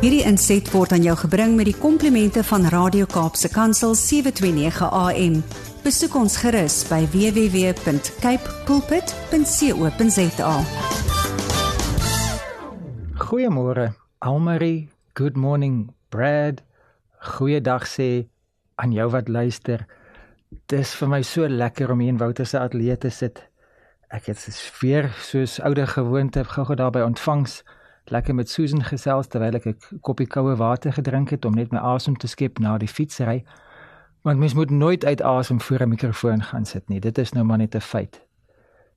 Hierdie inset word aan jou gebring met die komplimente van Radio Kaapse Kansel 729 AM. Besoek ons gerus by www.cape pulpit.co.za. Goeiemôre, Almarie. Good morning, Brad. Goeiedag sê aan jou wat luister. Dis vir my so lekker om hier in Wouter se ateljee te sit. Ek het weer soos ouer gewoonte gou-gou daar by ontvangs lekker met Susan gesels terwyl ek 'n koppie koue water gedrink het om net my asem te skep na die fietsry. Want mens moet nooit uit asem voor 'n mikrofoon gaan sit nie. Dit is nou maar net 'n feit.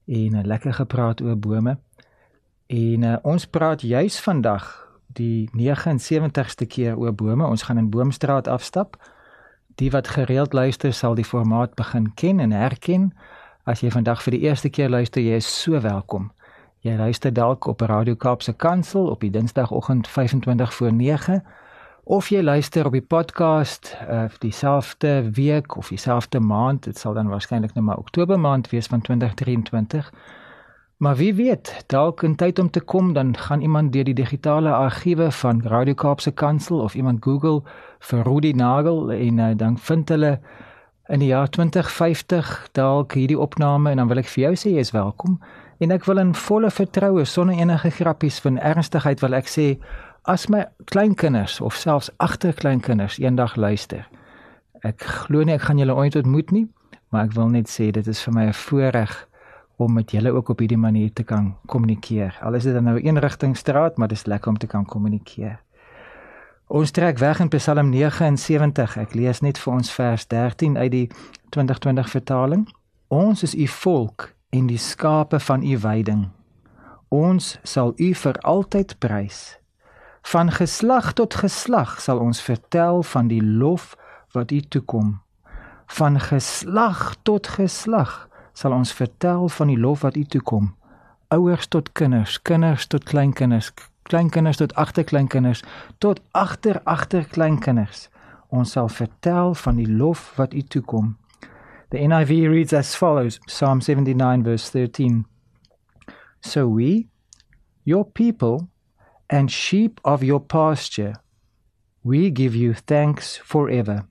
En 'n lekker gepraat oor bome. En uh, ons praat juis vandag die 79ste keer oor bome. Ons gaan in Boomstraat afstap. Die wat gereeld luister sal die formaat begin ken en herken. As jy vandag vir die eerste keer luister, jy is so welkom. Jy luister dalk op Radio Kaapse Kansel op die Dinsdagoggend 25 voor 9 of jy luister op die podcast uh dieselfde week of dieselfde maand, dit sal dan waarskynlik nou maar Oktober maand wees van 2023. Maar wie weet, dalk in tyd om te kom dan gaan iemand deur die digitale argiewe van Radio Kaapse Kansel of iemand Google vir Rudy Nagel en uh, dan vind hulle in die jaar 2050 dalk hierdie opname en dan wil ek vir jou sê jy is welkom. En ek wil in volle vertroue sonder enige grappies van ernstigheid wil ek sê as my kleinkinders of selfs agterkleinkinders eendag luister ek glo nie ek gaan julle ooit ontmoet nie maar ek wil net sê dit is vir my 'n voorreg om met julle ook op hierdie manier te kan kommunikeer. Al is dit dan nou een rigting straat maar dit is lekker om te kan kommunikeer Ons trek weg in Psalm 79. Ek lees net vir ons vers 13 uit die 2020 vertaling. Ons is u volk en die skape van u weiding. Ons sal u vir altyd prys. Van geslag tot geslag sal ons vertel van die lof wat u toekom. Van geslag tot geslag sal ons vertel van die lof wat u toekom. Ouers tot kinders, kinders tot kleinkinders, kleinkinders tot agterkleinkinders, tot agter agterkleinkinders. Ons sal vertel van die lof wat u toekom. The NIV reads as follows Psalm 79, verse 13. So we, your people, and sheep of your pasture, we give you thanks forever.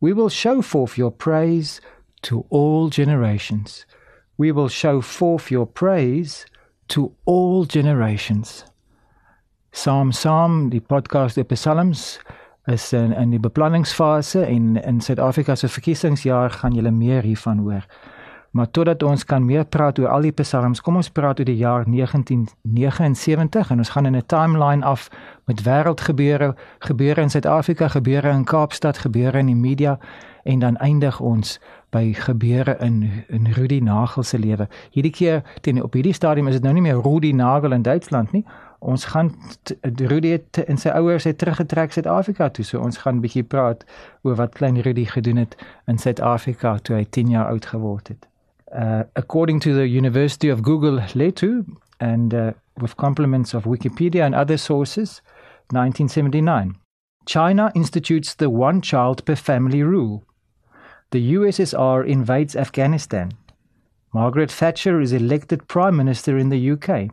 We will show forth your praise to all generations. We will show forth your praise to all generations. Psalm Psalm, die podcast die Psalms, is in in die beplanningsfase en in Suid-Afrika se verkiesingsjaar gaan julle meer hiervan hoor. Maar totdat ons kan meer praat oor al die psalms, kom ons praat oor die jaar 1979 en ons gaan in 'n timeline af met wêreldgebeure, gebeure in Suid-Afrika, gebeure in Kaapstad, gebeure in die media en dan eindig ons by gebeure in in Rudi Nagel se lewe. Hierdie keer teen op hierdie stadium is dit nou nie meer Rudi Nagel in Duitsland nie ons gaan Rudy het in sy ouers het teruggetrek Suid-Afrika toe. So ons gaan 'n bietjie praat oor wat klein Rudy gedoen het in Suid-Afrika toe hy 10 jaar oud geword het. Uh according to the University of Google Letu and uh, with compliments of Wikipedia and other sources 1979 China institutes the one child per family rule. The USSR invades Afghanistan. Margaret Thatcher is elected prime minister in the UK.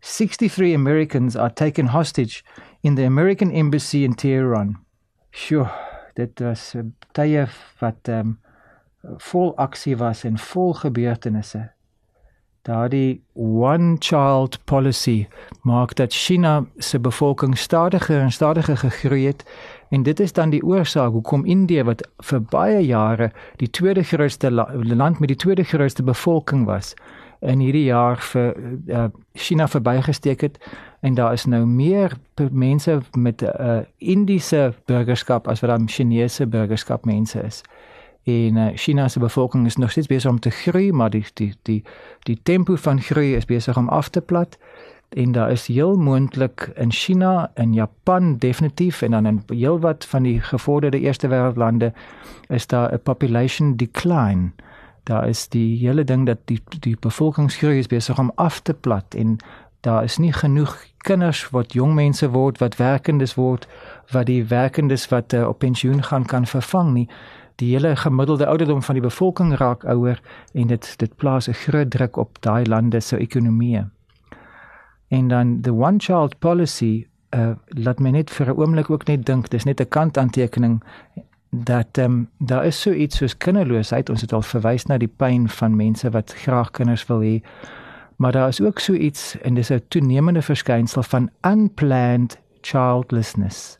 63 Americans are taken hostage in the American embassy in Tehran. Sjoe, dit was 'n tye wat ehm um, vol aksie was en vol gebeurtenisse. Daardie one child policy maak dat China se bevolking stadiger en stadiger gegroei het en dit is dan die oorsaak hoekom Indië wat vir baie jare die tweede grootste la land met die tweede grootste bevolking was, in hierdie jaar vir uh, China verbygesteek het en daar is nou meer mense met 'n uh, Indiese burgerskap as wat dan Chinese burgerskap mense is. En uh, China se bevolking is nog steeds besig om te groei, maar die die die die tempo van groei is besig om af te plat. En daar is heel moontlik in China en Japan definitief en dan in heelwat van die gevorderde eerste wêreldlande is daar 'n population decline daar is die hele ding dat die die bevolkingsgroei is besig om af te plat en daar is nie genoeg kinders wat jong mense word wat werkendes word wat die werkendes wat uh, op pensioen gaan kan vervang nie. Die hele gemiddelde ouderdom van die bevolking raak ouer en dit dit plaas 'n groot druk op daai lande se ekonomie En dan the one child policy uh laat my net vir 'n oomblik ook net dink dis net 'n kantaantekening dat ehm um, daar is so iets soos kinderloosheid. Ons het al verwys na die pyn van mense wat graag kinders wil hê maar daar is ook so iets en dis 'n toenemende verskynsel van unplanned childlessness.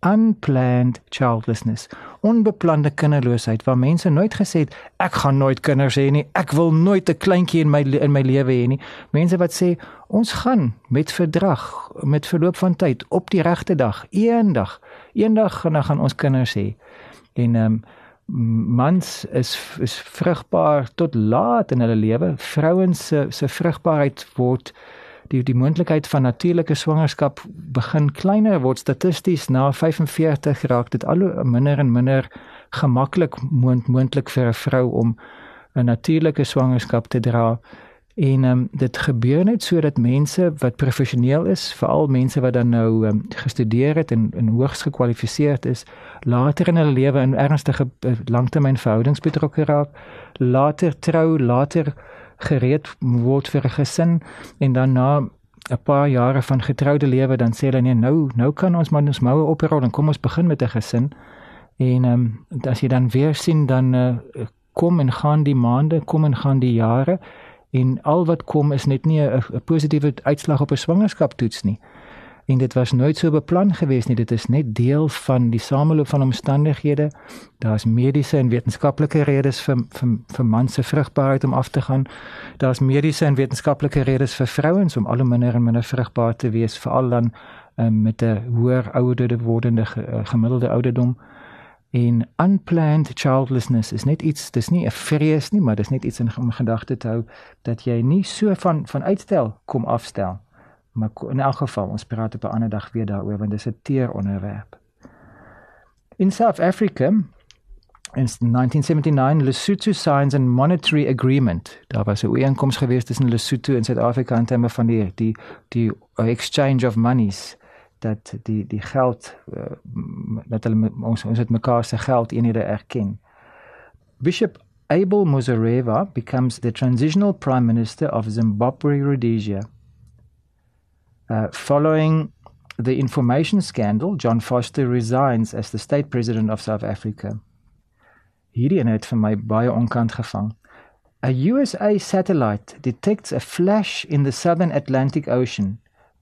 Unplanned childlessness. Onbeplande kinderloosheid waar mense nooit gesê het ek gaan nooit kinders hê nie. Ek wil nooit 'n kleintjie in my in my lewe hê nie. Mense wat sê ons gaan met verdrag met verloop van tyd op die regte dag eendag eendag gaan, gaan ons kinders hê. En ehm um, mans is is vrugbaar tot laat in hulle lewe. Vrouens se se vrugbaarheid word die die moontlikheid van natuurlike swangerskap begin kleiner word statisties na 45 raak dit al minder en minder gemaklik moontlik vir 'n vrou om 'n natuurlike swangerskap te dra en um, dit gebeur net sodat mense wat professioneel is veral mense wat dan nou um, gestudeer het en en hoogs gekwalifiseerd is later in hulle lewe in ernstige uh, langtermynverhoudings betrokke raak later trou later gereed word vir 'n gesin en dan na 'n paar jare van getroude lewe dan sê hulle nee nou nou kan ons maar ons moue oprol en kom ons begin met 'n gesin. En ehm um, as jy dan weer sien dan uh, kom en gaan die maande kom en gaan die jare en al wat kom is net nie 'n positiewe uitslag op 'n swangerskaptoets nie. En dit was nooit so beplan gewees nie. Dit is net deel van die sameloop van omstandighede. Daar's mediese en wetenskaplike redes vir vir vir mans se vrugbaarheid om af te gaan. Daar's mediese en wetenskaplike redes vir vrouens om al hoe minder en minder vrugbaar te wees veral dan um, met 'n hoër ouderde wordende ge, uh, gemiddelde ouderdom en unplanned childlessness is net iets dis nie 'n vrees nie maar dis net iets in gedagte te hou dat jy nie so van van uitstel kom afstel Maar in elk geval, ons praat op 'n ander dag weer daaroor want dit is 'n teer onderwerp. In South Africa in 1979 Lesotho signs a monetary agreement. Daar was 'n ooreenkoms gewees tussen Lesotho en Suid-Afrika in terme van die die die exchange of monies dat die die geld uh, dat hulle ons ons het mekaar se geld eenhede erken. Bishop Abel Muzorewa becomes the transitional prime minister of Zimbabwe Rhodesia. Uh, following the information scandal, John Foster resigns as the state president of South Africa. Hierdie het vir my baie onkant gevang. A USA satellite detects a flash in the southern Atlantic Ocean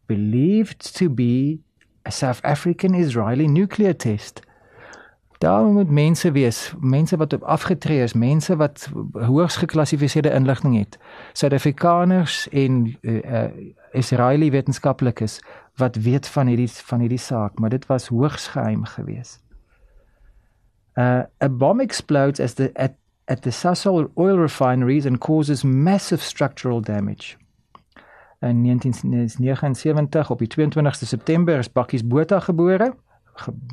believed to be a South African Israeli nuclear test. Daar moet mense wees, mense wat op afgetree is, mense wat hoogs geklassifiseerde inligting het. Suid-Afrikaners en uh, uh, Israeli wetenskaplikes wat weet van hierdie van hierdie saak, maar dit was hoogs geheim geweest. Uh, a bomb explodes as the at at the Sasol oil refineries and causes massive structural damage. In 1979 op die 22ste September is Bakkies Botha gebore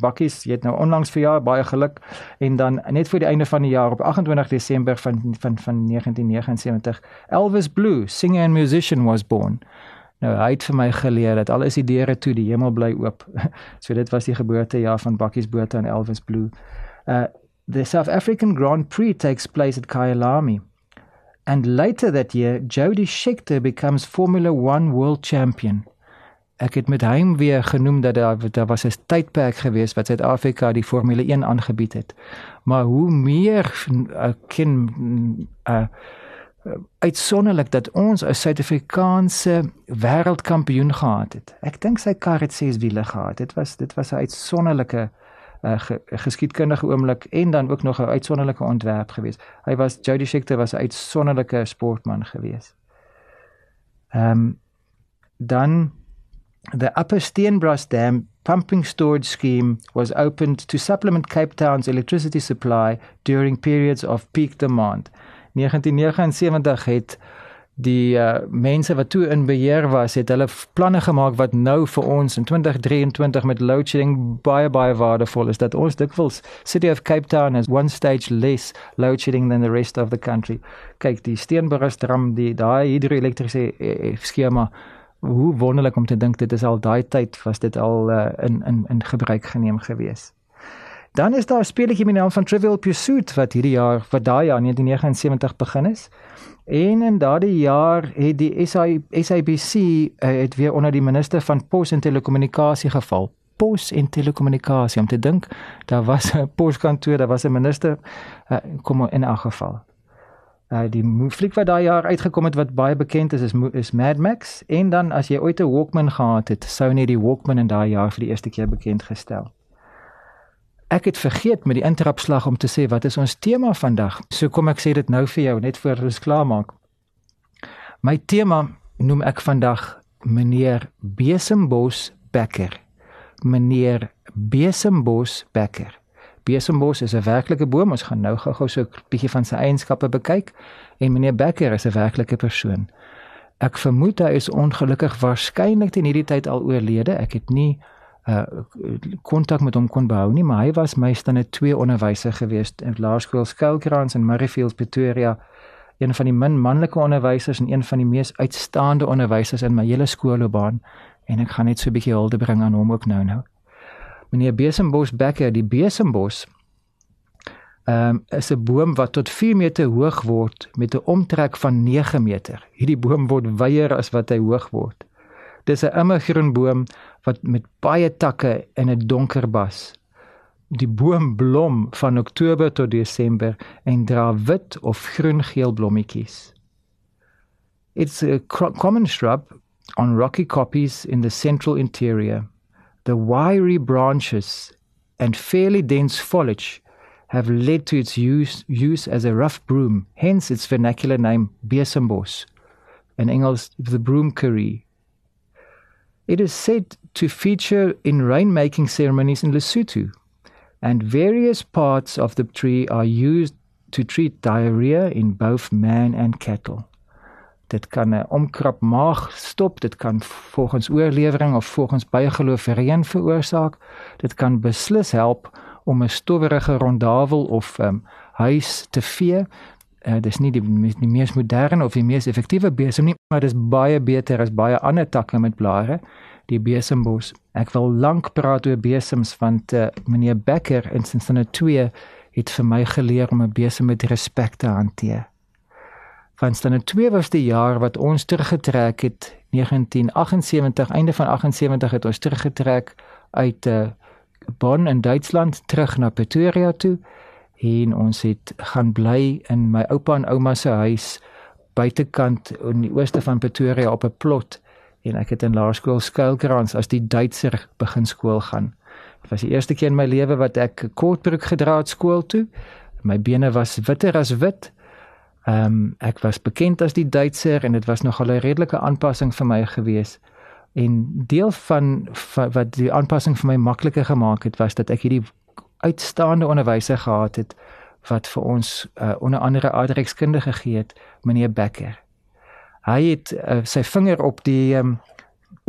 bakkies, jy het nou onlangs verjaar, baie geluk. En dan net voor die einde van die jaar op 28 Desember van van van 1979, Elvis Blue, singer and musician was born. Nou hy het vir my geleer dat al is die deure toe, die hemel bly oop. so dit was die geboortejaar van Bakkies Botha en Elvis Blue. Uh the South African Grand Prix takes place at Kyalami. And later that year, Jody Scheckter becomes Formula 1 world champion ek het met hom weer genoem dat daar daar was 'n tydperk gewees wat Suid-Afrika die Formule 1 aangebied het. Maar hoe meer uh, ken uh, uitsonderlik dat ons 'n Suid-Afrikaanse wêreldkampioen gehad het. Ek dink sy kar het 6 wiele gehad. Dit was dit was 'n uitsonderlike uh, ge, geskiedkundige oomblik en dan ook nog 'n uitsonderlike ontwerp geweest. Hy was Jody Scheckter was 'n uitsonderlike sportman geweest. Ehm um, dan the Upper Steenbras Dam pumping storage scheme was opened to supplement Cape Town's electricity supply during periods of peak demand. 1979 het die uh, mense wat toe in beheer was, het hulle planne gemaak wat nou vir ons in 2023 met load shedding baie baie waardevol is dat ons dikwels City of Cape Town has one stage less load shedding than the rest of the country. Kyk, die Steenbras dam, die daai hidroelektriese eh, eh, skema hoe wonderlik om te dink dit is al daai tyd was dit al uh, in in in gebruik geneem gewees. Dan is daar 'n speletjie met die naam van Trivial Pursuit wat hierdie jaar wat daai jaar 1979 begin is. En in daardie jaar het die SI, SABC uh, het weer onder die minister van pos en telekommunikasie geval. Pos en telekommunikasie om te dink daar was 'n poskantoor, daar was 'n minister uh, kom in 'n geval. Uh die fliek wat daai jaar uitgekom het wat baie bekend is is is Mad Max en dan as jy ooit 'n Walkman gehad het, sou net die Walkman in daai jaar vir die eerste keer bekend gestel. Ek het vergeet met die interrupslag om te sê wat is ons tema vandag. So kom ek sê dit nou vir jou net voor ons klaar maak. My tema noem ek vandag meneer Besembos Becker. Meneer Besembos Becker. Besembos is 'n werklike boom. Ons gaan nou gou-gou so 'n bietjie van sy eienskappe bekyk en meneer Becker is 'n werklike persoon. Ek vermoed hy is ongelukkig waarskynlik in hierdie tyd al oorlede. Ek het nie uh kontak met hom kon behou nie, maar hy was my stande twee onderwyser gewees in Laerskool Skuilkrans in Murrayfield Pretoria. Een van die min manlike onderwysers en een van die mees uitstaande onderwysers in my hele skoolloopbaan en ek gaan net so 'n bietjie hulde bring aan hom ook nou nou. Meneer Besembos Becker, die Besembos ehm um, is 'n boom wat tot 4 meter hoog word met 'n omtrek van 9 meter. Hierdie boom word wyer as wat hy hoog word. Dis 'n immergroen boom wat met baie takke en 'n donker bas. Die boom blom van Oktober tot Desember en dra wit of groen-geel blommetjies. It's a common shrub on rocky koppies in the central interior. The wiry branches and fairly dense foliage have led to its use, use as a rough broom, hence its vernacular name Besembos, in Engels the broom curry. It is said to feature in rainmaking ceremonies in Lesotho, and various parts of the tree are used to treat diarrhea in both man and cattle. Dit kan 'n omkrap maag stop, dit kan volgens oorlewering of volgens bygeloof reën veroorsaak. Dit kan beslis help om 'n stowwerige rondavel of um, huis te vee. Uh, dis nie die, die mees moderne of die mees effektiewe besem nie, maar dis baie beter as baie ander takke met blare die besembos. Ek wil lank praat oor besems want uh, meneer Becker in sinne 2 het vir my geleer om 'n besem met respek te hanteer. Van sinne 2 was die jaar wat ons teruggetrek het 1978 einde van 78 het ons teruggetrek uit uh, Bonn in Duitsland terug na Pretoria toe en ons het gaan bly in my oupa en ouma se huis buitekant in die ooste van Pretoria op 'n plot en ek het in laerskool skuilkrans as die Duitser begin skool gaan. Dit was die eerste keer in my lewe wat ek kortbroek gedra het skool toe. My bene was witter as wit. Ehm um, ek was bekend as die Duitser en dit was nogal 'n redelike aanpassing vir my gewees. En deel van, van wat die aanpassing vir my makliker gemaak het was dat ek hierdie uitstaande onderwyser gehad het wat vir ons uh, onder andere aardrykskundige gegee het, meneer Becker. Hy het uh, sy vinger op die um,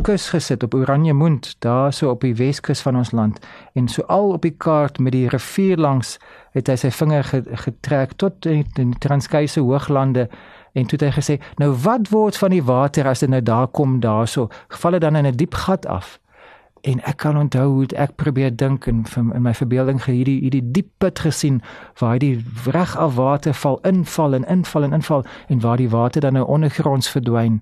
kus gesit op Oranje Mond, daar so op die Weskus van ons land. En so al op die kaart met die rivier langs het hy sy vinger getrek tot in die Transkeise Hooglande en toe het hy gesê nou wat word van die water as dit nou daar kom daarso val dit dan in 'n diep gat af en ek kan onthou hoe ek probeer dink en in my verbeelding hierdie hierdie diep put gesien waar hy die reg af water val inval en inval en inval en waar die water dan nou ondergronds verdwyn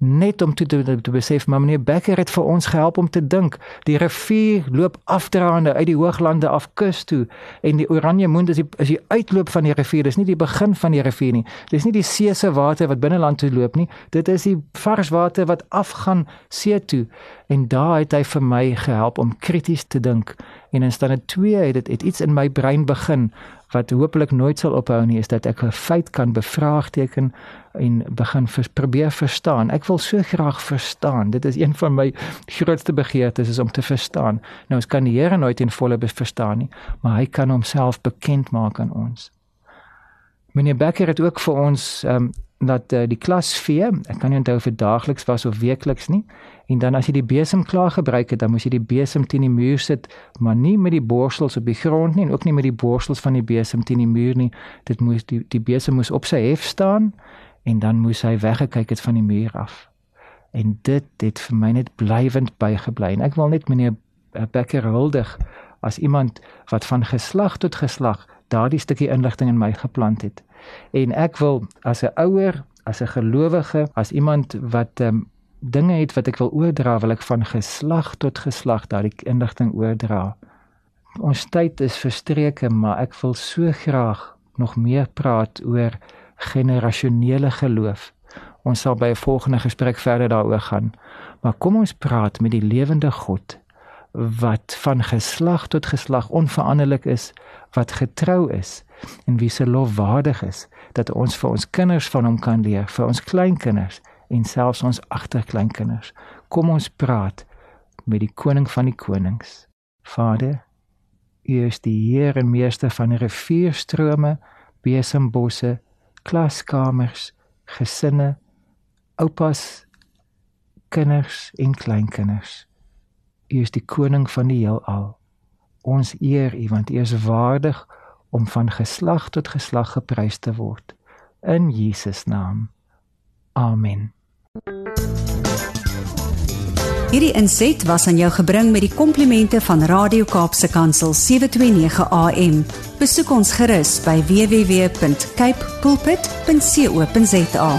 net om te te, te besef maar meneer Becker het vir ons gehelp om te dink. Die rivier loop afdraande uit die hooglande af kus toe en die oranje moond is die is die uitloop van die rivier. Dis nie die begin van die rivier nie. Dis nie die see se water wat binneland toe loop nie. Dit is die vars water wat afgaan see toe. En daar het hy vir my gehelp om krities te dink. En in stande 2 het dit iets in my brein begin wat hopelik nooit sal ophou nie is dat ek 'n feit kan bevraagteken en begin vers, probeer verstaan. Ek wil so graag verstaan. Dit is een van my grootste begeertes is om te verstaan. Nou ons kan die Here nooit in volle verstaan nie, maar hy kan homself bekend maak aan ons. Meneer Becker het ook vir ons um, dat uh, die klas vee, ek kan nie onthou of dit daagliks was of weekliks nie. En dan as jy die besem klaar gebruik het, dan moes jy die besem teen die muur sit, maar nie met die borsels op die grond nie en ook nie met die borsels van die besem teen die muur nie. Dit moes die die besem moes op sy hef staan en dan moes hy weggekyk het van die muur af. En dit het vir my net blywend bygebly. En ek wil net meneer Becker huldig as iemand wat van geslag tot geslag daardie stukkie inligting in my geplant het. En ek wil as 'n ouer, as 'n gelowige, as iemand wat um, dinge het wat ek wil oordra, wil ek van geslag tot geslag daardie inligting oordra. Ons tyd is verstreke, maar ek wil so graag nog meer praat oor generasionele geloof. Ons sal by 'n volgende gesprek verder daaroor gaan. Maar kom ons praat met die lewende God wat van geslag tot geslag onveranderlik is, wat getrou is en wie se lof waardig is dat ons vir ons kinders van hom kan leer, vir ons kleinkinders en selfs ons agterkleinkinders. Kom ons praat met die koning van die konings. Vader, U is die Heer en meester van rivierstrome, besembosse, klaskamers, gesinne, oupas, kinders en kleinkinders. U is die koning van die heelal. Ons eer U want U is waardig om van geslag tot geslag geprys te word. In Jesus naam. Amen. Hierdie inset was aan jou gebring met die komplimente van Radio Kaapse Kansel 729 AM. Besoek ons gerus by www.cape pulpit.co.za.